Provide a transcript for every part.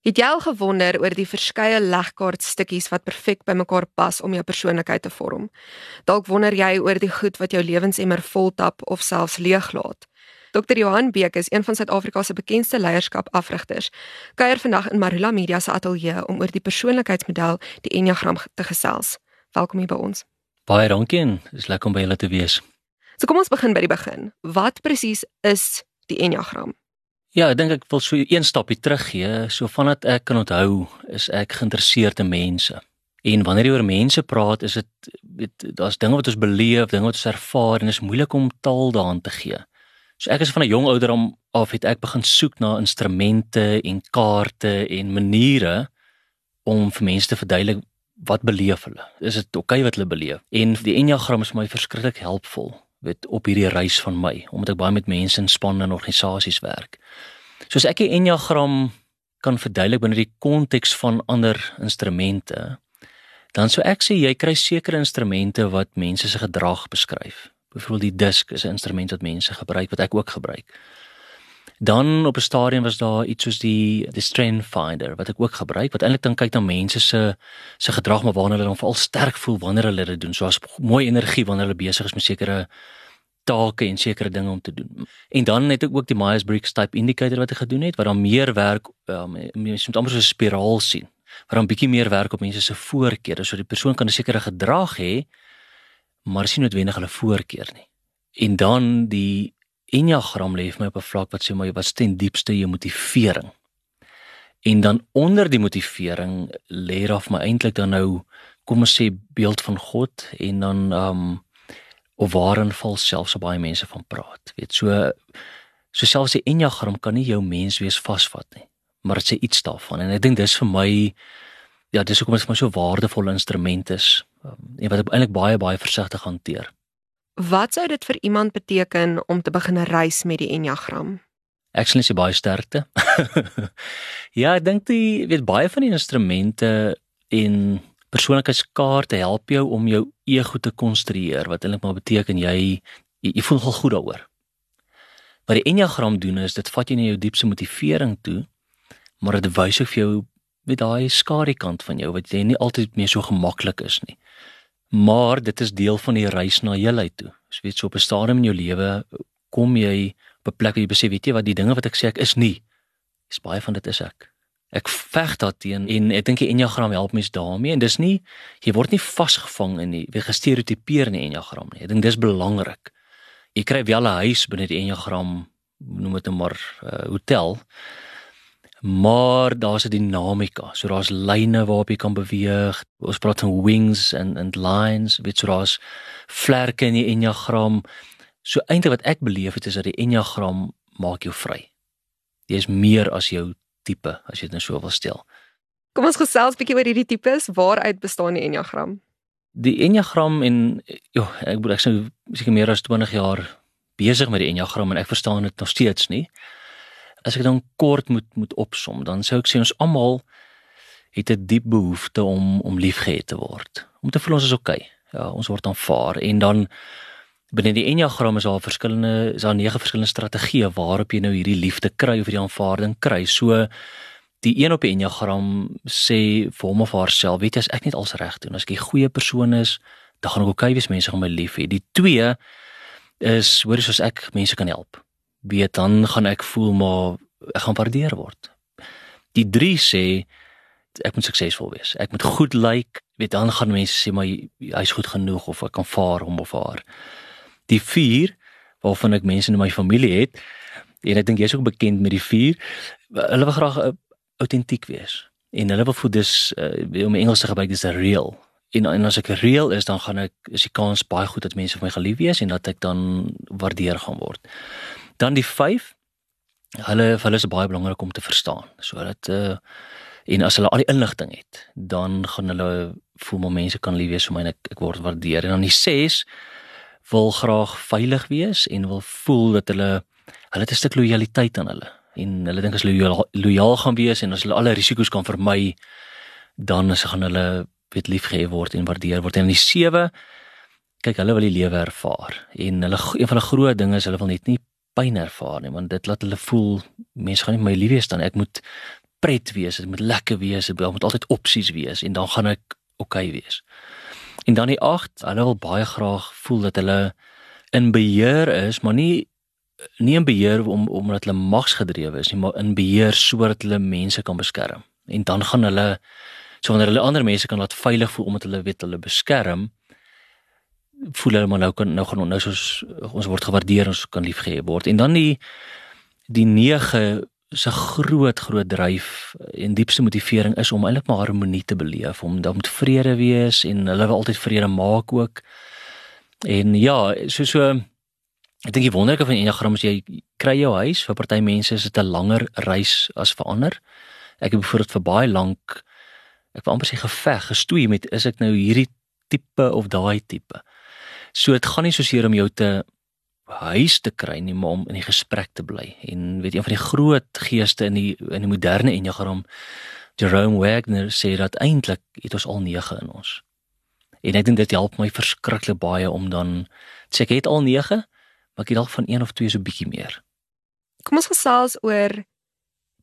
Het jy al gewonder oor die verskeie legkaart stukkies wat perfek by mekaar pas om jou persoonlikheid te vorm? Dalk wonder jy oor die goed wat jou lewensemmer voltap of selfs leeglaat. Dr. Johan Beek is een van Suid-Afrika se bekendste leierskap-afrigters. Kuier vandag in Marula Media se ateljee om oor die persoonlikheidsmodel, die Enneagram te gesels. Welkom hier by ons. Baie dankie en dis lekker om by julle te wees. So kom ons begin by die begin. Wat presies is die Enneagram? Ja, ek dink ek wil so een stapie terug gee. So vandat ek kan onthou, is ek geïnteresseerd in mense. En wanneer jy oor mense praat, is dit weet daar's dinge wat ons beleef, dinge wat ons ervaar en dit is moeilik om taal daaraan te gee. So ek is van 'n jong ouderdom af het ek begin soek na instrumente en kaarte en maniere om vir mense te verduidelik wat beleef hulle. Is dit oukei okay wat hulle beleef? En die enneagram is vir my verskriklik helpvol weet op hierdie reis van my omdat ek baie met mense in spanne en organisasies werk. Soos ek die enneagram kan verduidelik binne die konteks van ander instrumente, dan sou ek sê jy kry sekere instrumente wat mense se gedrag beskryf. Byvoorbeeld die disk is 'n instrument wat mense gebruik wat ek ook gebruik. Dan op 'n stadium was daar iets soos die die strength finder wat ek ook gebruik wat eintlik dan kyk na mense se se gedrag maar waarna hulle dan veral sterk voel wanneer hulle dit doen. So as mooi energie wanneer hulle besig is met sekere take en sekere dinge om te doen. En dan het ek ook die Myers-Briggs type indicator wat ek gedoen het wat dan meer werk um, mense moet amper so 'n spiraal sien. Wat dan bietjie meer werk op mense se voorkeure. So die persoon kan 'n sekere gedrag hê maar sien noodwendig hulle voorkeur nie. En dan die enneagram lê vir my op 'n vlak wat sê maar wat steen diepste jou motivering. En dan onder die motivering lê daar vir my eintlik dan nou kom ons sê beeld van God en dan um of waarin val selfs baie mense van praat. Weet so so selfs die enneagram kan nie jou mens wees vasvat nie, maar dit sê iets daarvan en ek dink dis vir my ja, dis hoekom dit vir my so 'n waardevolle instrument is um, en wat ek eintlik baie baie versigtig hanteer. Wat sou dit vir iemand beteken om te begin reis met die enneagram? Ek sien dit baie sterkte. ja, ek dink jy weet baie van die instrumente en persoonlikheidskaarte help jou om jou ego te konstrueer wat eintlik maar beteken jy jy, jy voel goed daaroor. Wat die enneagram doen is dit vat jou na jou diepste motivering toe, maar dit wys ook vir jou met daai skare kant van jou wat jy nie altyd meer so gemaklik is nie. Maar dit is deel van die reis na heelheid toe. Jy weet so op 'n stadium in jou lewe kom jy op 'n plek waar jy besef weet jy wat die dinge wat ek sê ek is nie. Dis baie van dit is ek. Ek veg daarteen en ek dink die enneagram help mens daarmee en dis nie jy word nie vasgevang in die gestereotipeer in die enneagram nie. Ek dink dis belangrik. Jy kry wel 'n huis binne die enneagram noem dit nou maar uh, hotel maar daar's 'n dinamika. So daar's lyne waarop jy kan beweeg. Ons praat van wings en en lines, weet so daar's vlerke in die enneagram. So eintlik wat ek beleef het is dat die enneagram maak jou vry. Jy is meer as jou tipe as jy dit nou so wil stel. Kom ons gesels bietjie oor hierdie tipes. Waaruit bestaan die enneagram? Die enneagram en ja, ek bedoel ek sou seker meer as 20 jaar besig met die enneagram en ek verstaan dit nog steeds nie as ek dan kort moet moet opsom, dan sou ek sê ons almal het 'n diep behoefte om om liefgehad te word. Om te voel ons is oukei. Okay. Ja, ons word aanvaar en dan binne die enneagram is daar verskillende is daar nege verskillende strategieë waarop jy nou hierdie liefde kry of hierdie aanvaarding kry. So die een op die enneagram sê vir hom of haarself, weet jy as ek net als reg doen, as ek 'n goeie persoon is, dan gaan ek okay wees mense gaan my lief hê. Die twee is hoor jy soos ek mense kan help weet dan gaan ek voel maar ek gaan waardeer word. Die 3 sê ek moet suksesvol wees. Ek moet goed lyk. Like, weet dan gaan mense sê maar hy's goed genoeg of ek kan vaar hom of haar. Die 4 waarvan ek mense in my familie het en ek dink jy's ook bekend met die 4. Hulle wil graag autentiek wees. En hulle wil voel dis uh, om Engels te gebruik dis 'n real. En, en as ek real is dan gaan ek is die kans baie goed dat mense vir my gelief wees en dat ek dan waardeer gaan word. Dan die 5 hulle hulle is baie belangrik om te verstaan sodat uh en as hulle al die inligting het, dan gaan hulle voel maar mense kan lief wees vir my en ek, ek word waardeer. En dan die 6 wil graag veilig wees en wil voel dat hulle hulle het 'n stuk lojaliteit aan hulle en hulle dink as hulle loyaal, loyaal gaan wees en as hulle alle risiko's kan vermy dan is gaan hulle weet liefgehê word en waardeer word. En die 7 kyk hulle wil die lewe ervaar en hulle een van die groot dinge is hulle wil net nie pyn ervaar nie want dit laat hulle voel mense gaan nie my lief wees dan ek moet pret wees, dit moet lekker wees, dit moet altyd opsies wees en dan gaan ek oukei okay wees. En dan die 8, hulle wil baie graag voel dat hulle in beheer is, maar nie nie in beheer om omdat hulle magsgedrewe is nie, maar in beheer sodat hulle mense kan beskerm. En dan gaan hulle so wanneer hulle ander mense kan laat veilig voel omdat hulle weet hulle beskerm, voel hulle maar nou kan nou gaan nou soos ons word gewaardeer, ons kan liefgehê word. En dan die die 9 se groot groot dryf en diepste motivering is om eintlik maar harmonie te beleef, om dan met vrede wees en hulle wil altyd vrede maak ook. En ja, so so ek dink die wonderlike van Enneagram is jy kry jou huis vir party mense is dit 'n langer reis as vir ander. Ek het byvoorbeeld vir baie lank ek wou amper sê geveg, gestoei met is ek nou hierdie tipe of daai tipe. So dit gaan nie so seer om jou te huis te kry nie, maar om in die gesprek te bly. En weet een van die groot geeste in die in die moderne Enneagram Jerome Wagner sê dat eintlik het ons al 9 in ons. En ek dink dit help my verskriklik baie om dan sê ek het al 9, maar ek het dalk van een of twee so bietjie meer. Kom ons gesels oor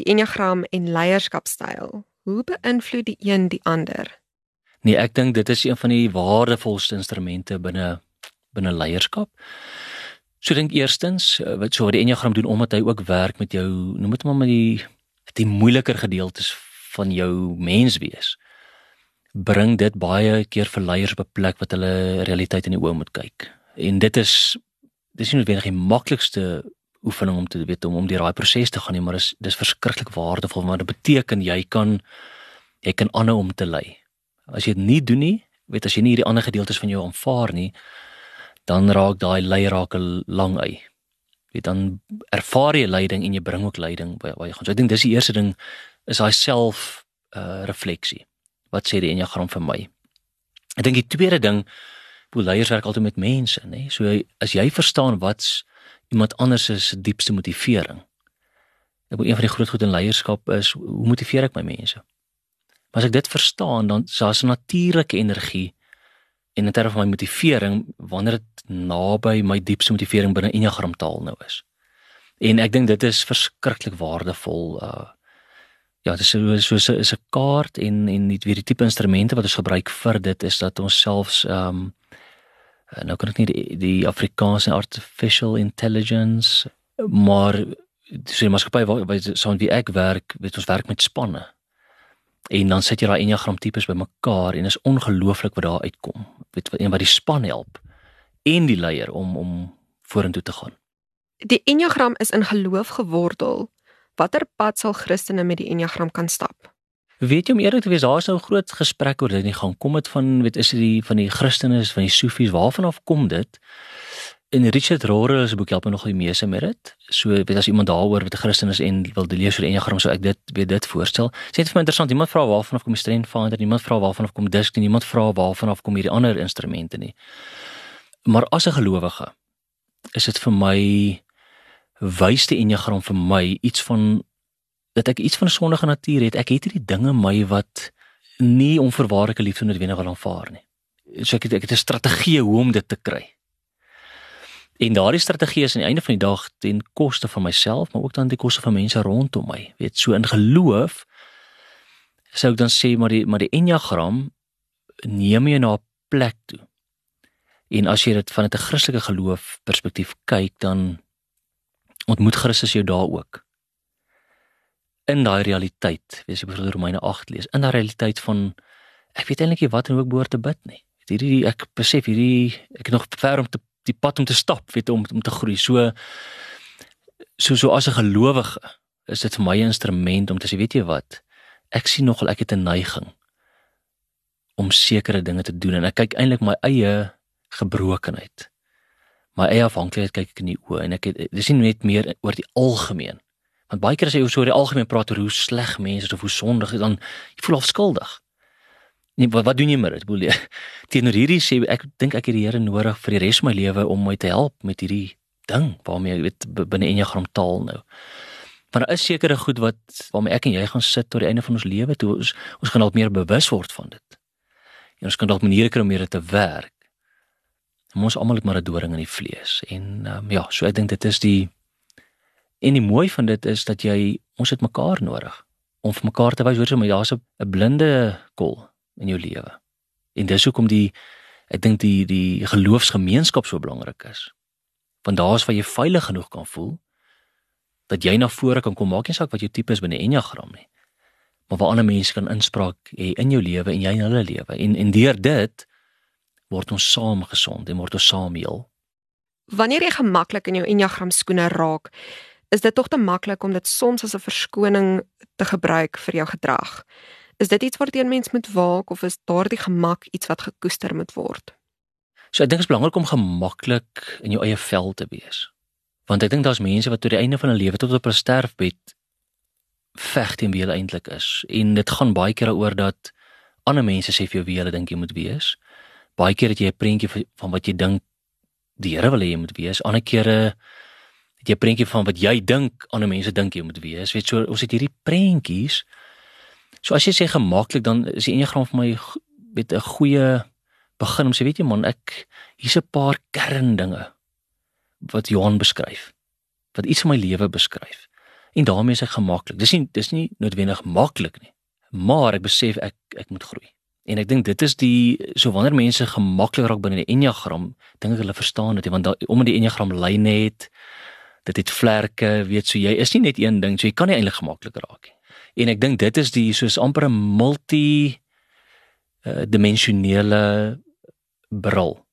die Enneagram en leierskapstyl. Hoe beïnvloed die een die ander? Nee, ek dink dit is een van die waardevolste instrumente binne binne leierskap. So dink eerstens eh, wat so wat die enneagram doen omdat hy ook werk met jou, noem dit maar met die die moeiliker gedeeltes van jou menswees. Bring dit baie keer vir leiers op 'n plek wat hulle realiteit in die oë moet kyk. En dit is dis nie noodwendig die maklikste oefening om te weet om om deur daai proses te gaan nie, maar dis dis verskriklik waardevol want dit beteken jy kan jy kan aanhou om te lei. As jy dit nie doen nie, weet as jy nie hierdie ander gedeeltes van jou aanvaar nie, dan raak daai lei raak lang uit. Jy dan ervaar jy lyding en jy bring ook lyding by waar jy gaan. So ek dink dis die eerste ding is daai self uh refleksie. Wat sê die enneagram vir my? Ek dink die tweede ding, hoe leiers werk altyd met mense, nê? So as jy verstaan wat's iemand anders se diepste motivering. Ek wil een van die groot goed in leierskap is hoe motiveer ek my mense? Maar as ek dit verstaan, dan is daar 'n natuurlike energie en in terme van my motivering wanneer dit naby my diepste motivering binne enneagram taal nou is. En ek dink dit is verskriklik waardevol uh ja, dit is so so is 'n kaart en en die weer die tipe instrumente wat ons gebruik vir dit is dat ons selfs um nou kan ek nie die, die Afrikaanse artificial intelligence maar so 'n maatskappy waar so 'n wie ek werk, weet ons werk met spanne en dan sit jy daai enneagram tipes bymekaar en is ongelooflik wat daar uitkom. Weet wat een wat die span help en die leier om om vorentoe te gaan. Die enneagram is in geloof gewortel. Watter pad sal Christene met die enneagram kan stap? Weet jy om eerlik te wees, daar is nou 'n groot gesprek oor dit nie gaan kom dit van weet is dit die van die Christene van die Sofies waarvan af kom dit? In Richard Rohrer se boek help my nog die meeste met dit. So weet as iemand daaroor wat 'n Christen is en wil lees oor enneagram, so ek dit weet dit voorstel. Dit vir my interessant. Iemand vra waarvan af kom strength finder, iemand vra waarvan af kom disk en iemand vra waarvan af kom hierdie ander instrumente nie. Maar as 'n gelowige is dit vir my wys die enneagram vir my iets van dat ek iets van 'n sondige natuur het. Ek het hierdie dinge my wat nie onverwaarlike liefde noodwendig wil aanvaar nie. So ek het ek het 'n strategie hoe om dit te kry. En daardie strategie is aan die einde van die dag ten koste van myself, maar ook dan ten koste van mense rondom my. Weet, so in geloof sou ek dan sê maar die maar die enneagram neem jou na 'n plek toe. En as jy dit van 'n Christelike geloof perspektief kyk, dan ontmoet Christus jou daar ook. In daai realiteit, wees jy byvoorbeeld Romeine 8 lees, in daai realiteit van ek weet eintlik nie wat en hoe ek behoort te bid nie. Hierdie ek besef hierdie ek het nog ver om te die pad om te stap, weet om om te groei. So so so as 'n gelowige is dit vir my 'n instrument om te sê, weet jy wat? Ek sien nogal ek het 'n neiging om sekere dinge te doen en ek kyk eintlik my eie gebrokenheid. My eie afhanklikheid kyk ek in die oë en ek het dis nie net meer oor die algemeen. Want baie keer as jy oor die algemeen praat oor hoe sleg mense is of hoe sondig is, dan jy voel afskuldig. Nee, wat wat doen jy met dit? Boel jy teenoor hierdie sê ek dink ek het die Here nodig vir die res van my lewe om my te help met hierdie ding waarmee jy weet binne enneagram taal nou. Maar daar is sekere goed wat waarmee ek en jy gaan sit tot die einde van ons lewe toe ons ons gaan dalk meer bewus word van dit. En ons kan dalk maniere kry om hier te werk. En ons almal het maar 'n doring in die vlees en um, ja, so ek dink dit is die en die mooi van dit is dat jy ons het mekaar nodig. om vir mekaar te wys hoor so maar daar's 'n blinde kol in jou lewe. En dis hoekom die ek dink die die geloofsgemeenskap so belangrik is. Want daar's waar jy veilig genoeg kan voel dat jy na vore kan kom maak nie saak wat jou tipe is binne Enneagram nie. Maar waar ander mense kan inspraak hê in jou lewe en jy in hulle lewe. En en deur dit word ons saam gesond en word ons saam heel. Wanneer jy gemaklik in jou Enneagram skoene raak, is dit tog te maklik om dit soms as 'n verskoning te gebruik vir jou gedrag. Is dit iets waarteen mens moet waak of is daardie gemak iets wat gekoester moet word? So ek dink dit is belangrik om gemaklik in jou eie vel te wees. Want ek dink daar's mense wat tot die einde van hulle lewe tot op hulle sterfbed veg teen wie hulle eintlik is en dit gaan baie keer daaroor dat ander mense sê vir jou wie hulle dink jy moet wees. Baie keer het jy 'n prentjie van wat jy dink die Here wil hê jy moet wees. Ander kere het jy 'n prentjie van wat jy dink ander mense dink jy moet wees. Weet so ons het hierdie prentjies. So as jy sê gemaklik dan is die enneagram vir my weet 'n goeie begin om sê weet jy man ek hier's 'n paar kerndinge wat Johan beskryf. Wat iets van my lewe beskryf. En daarmee is ek gemaklik. Dis nie dis nie noodwendig maklik nie. Maar ek besef ek ek moet groei. En ek dink dit is die so wanneer mense gemaklik raak binne die enneagram, dink ek hulle verstaan dit want omdat die enneagram lyne het, dit het vlerke, weet so jy is nie net een ding, so jy kan nie eintlik gemaklik raak nie. En ek dink dit is die soos amper 'n multi uh, dimensionele bril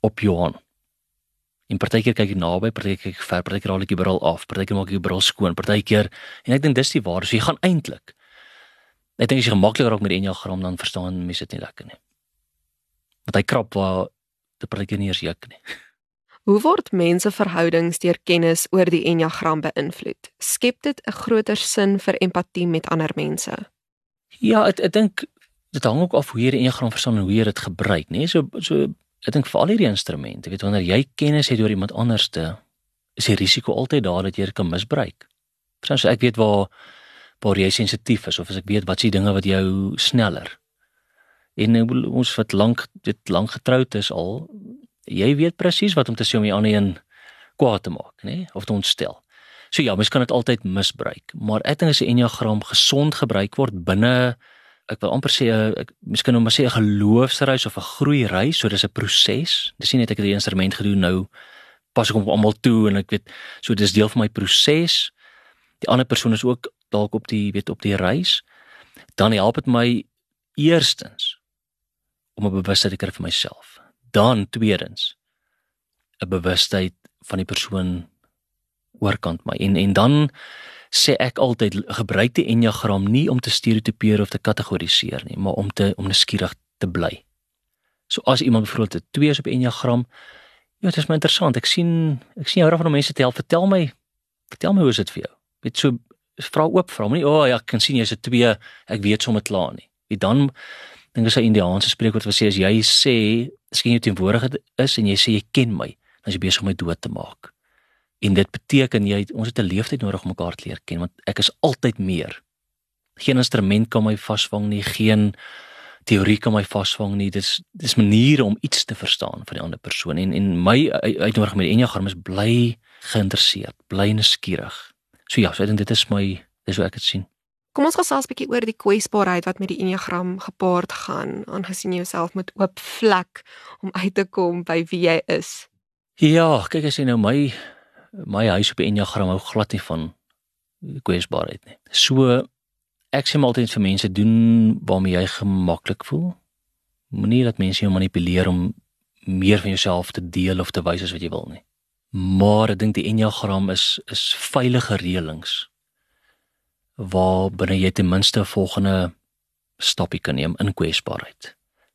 op Johan. En partykeer kyk jy naby, partykeer kyk jy ver, partykeer haal ek die bril af, partykeer maak ek die bril skoon, partykeer en ek dink dis die waar, so jy gaan eintlik Ek dink as jy gemaklik raak met die enneagram dan verstaan mense dit nie lekker nie. Want hy krap waar die partykeer nie eens juk nie. Hoe word mense verhoudings deur kennis oor die enneagram beïnvloed? Skep dit 'n groter sin vir empatie met ander mense? Ja, ek ek dink dit hang ook af hoe jy die enneagram verstaan en hoe jy dit gebruik, nê? So so ek dink vir al hierdie instrumente, weet wanneer jy kennis het oor iemand anderste, is die risiko altyd daar dat jy dit kan misbruik. Presies, so ek weet waar waar jy sensitief is of as ek weet wat se dinge wat jou sneller. En ons wat lank dit lank getroud is al, jy weet presies wat om te sê om die ander een kwaad te maak, nê, of te ontstel. So ja, mens kan dit altyd misbruik, maar ek dink as 'n enneagram gesond gebruik word binne ek wil amper sê ek miskien om te sê 'n geloofsreis of 'n groeireis, so dis 'n proses. Dis nie net ek het die instrument gedoen nou pas ek hom almal toe en ek weet so dis deel van my proses. Die ander persoon is ook dalk op die weet op die reis. Dan help dit my eerstens om 'n bewustheid te kry vir myself dan tweedens 'n bewustheid van die persoon oorkant my en en dan sê ek altyd gebruik die enneagram nie om te stereotipeer of te kategoriseer nie maar om te om nuuskierig te bly. So as iemand byvoorbeeld 'n 2 is op enneagram, ja, dit is my interessant. Ek sien ek sien jou reg van mense te help. Vertel my vertel my hoe is dit vir jou? Weet so vra oop vra my nie, o oh, ja, ek kan sien jy's 'n 2, ek weet sommer klaar nie. Wie dan dink as 'n Indiaanse spreekwoord wat sê as jy sê skien jy teenwoordig is en jy sê jy ken my, dan is jy besig om my dood te maak. En dit beteken jy ons het 'n leeftyd nodig om mekaar te leer ken want ek is altyd meer. Geen instrument kan my vasvang nie, geen teorie kan my vasvang nie. Dis dis maniere om iets te verstaan van die ander persoon en en my uitnodiging met Enneagram is bly geïnteresseerd, bly nuuskierig. So ja, so ek dink dit is my dis hoe ek dit sien. Kom ons gesels 'n bietjie oor die kwesbaarheid wat met die enneagram gepaard gaan, aangesien jy jouself moet oop vlek om uit te kom by wie jy is. Ja, kyk as jy nou my my huis op die enneagram hou glad nie van kwesbaarheid nie. So ek sê altyd vir mense doen waarmee jy gemaklik voel. Moenie dat mense jou manipuleer om meer van jouself te deel of te wys as wat jy wil nie. Maar ek dink die enneagram is is veilige reëlings waar binne jy ten minste volgende stapie kan neem in kwesbaarheid.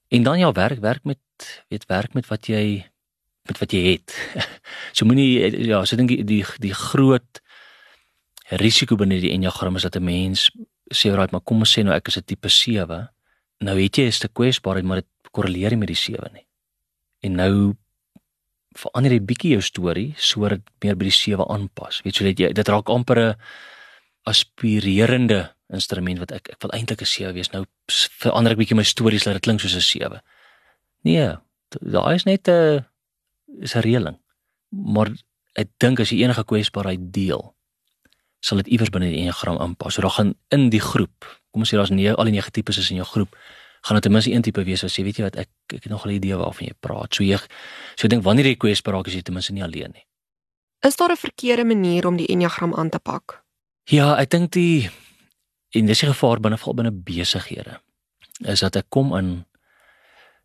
En dan jou werk werk met weet werk met wat jy met wat jy het. so moenie ja, so dink die, die die groot risiko binne die enneagram is dat 'n mens sê right, maar kom ons sê nou ek is 'n tipe 7. Nou weet jy is te kwesbaarheid, maar dit korreleer nie met die 7 nie. En nou verander jy bietjie jou storie sodat meer by die 7 aanpas. Weet jy, dit raak amper 'n aspirerende instrument wat ek ek wil eintlik 'n sewe wees. Nou verander ek bietjie my stories dat dit klink soos 'n sewe. Nee, daar is net 'n is 'n reëling. Maar ek dink as jy enige kwesbaarheid deel, sal dit iewers binne die enneagram aanpas. So daar gaan in die groep, kom ons sê daar's nie al die nege tipes is in jou groep, gaan dit ten minste een tipe wees wat sê, weet jy wat, ek ek het nog 'n idee waarvan jy praat. So jy so ek dink wanneer jy kwes praat, is jy ten minste nie alleen nie. Is daar 'n verkeerde manier om die enneagram aan te pak? Ja, ek dink die en dis die gevaar binne val binne besighede. Is dat ek kom in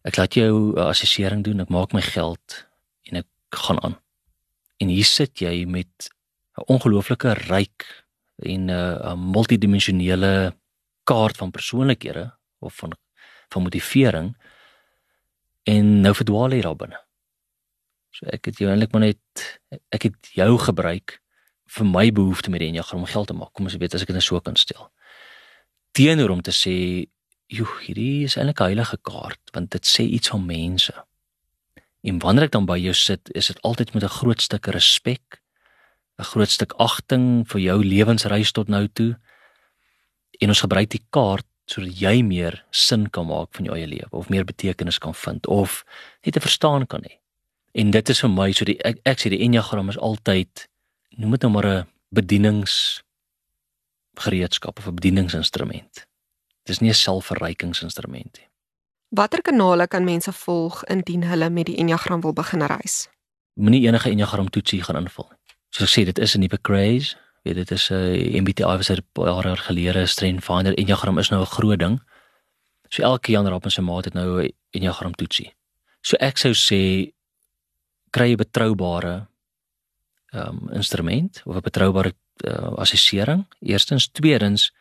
ek laat jou assessering doen, ek maak my geld en ek gaan aan. En hier sit jy met 'n ongelooflike ryk en 'n uh, multidimensionele kaart van persoonlikhede of van van motivering en nou verdwaal jy daar binne. So ek het jou eintlik maar net ek het jou gebruik vir my behoefte met die enneagram om geld te maak. Kom ons weet as ek dit nou so kan stel. Teenoor om te sê, "Joe, hierdie is 'n heilige kaart want dit sê iets van mense." En wanneer ek dan by jou sit, is dit altyd met 'n groot stuk respek, 'n groot stuk agting vir jou lewensreis tot nou toe. En ons gebruik die kaart sodat jy meer sin kan maak van jou eie lewe of meer betekenis kan vind of net te verstaan kan hê. En dit is vir my so die ek, ek sê die enneagram is altyd noem dit nou maar 'n bedienings gereedskap of 'n bedieningsinstrument. Dis nie 'n selfverrykingsinstrument nie. Watter kanale kan mense volg indien hulle met die enneagram wil begin reis? Moenie enige enneagram toetsie gaan invul nie. Soos ek sê, dit is 'n nuwe craze. Weet dit is 'n MBTI was 'n paar jaar gelede Strength Finder Enneagram is nou 'n groot ding. So elke Jan Rapp en sy maat het nou 'n Enneagram toetsie. So ek sou sê kry 'n betroubare um, instrument of 'n betroubare uh, assessering. Eerstens, tweedens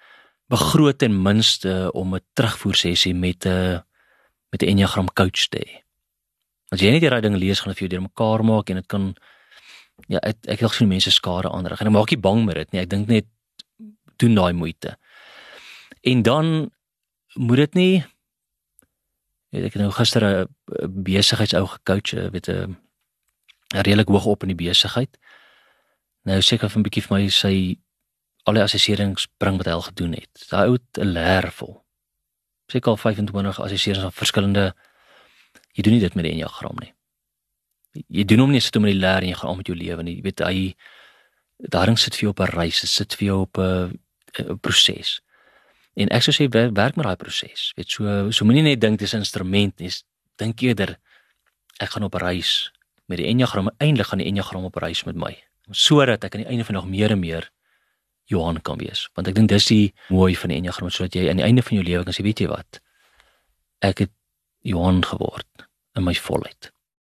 begroot ten minste om 'n terugvoer sessie met 'n met 'n Enneagram coach te hê. As jy net die regte ding lees, gaan dit vir jou deurmekaar maak en dit kan ja, ek ek wil sien mense skade aanrig en ek maak nie bang met dit nie. Ek dink net doen daai moeite. En dan moet dit nie weet ek nou gister 'n besigheidsou gecoach, weet 'n redelik hoog op in die besigheid. Nou seker van 'n bietjie vir my sy al die assesserings bring wat hy al gedoen het. Daai ou het 'n leer vol. Seker al 25 assesserings van verskillende jy doen nie dit met die enneagram nie jy doen hom nie sit om in die leer en jy gaan aan met jou lewe nie. Jy weet hy daarin sit vir jou op 'n reis, dit sit vir jou op 'n 'n proses. En ek sou sê werk met daai proses. Weet so so moenie net dink dis 'n instrument nie. Dink eerder ek gaan op reis met die enneagram. Eindelik gaan die enneagram op reis met my sodat ek aan die einde van nog meer en meer Johan kan wees. Want ek dink dis die mooi van die enneagram sodat jy aan die einde van jou lewe kan sê weet jy wat? Ek het Johan geword in my volheid.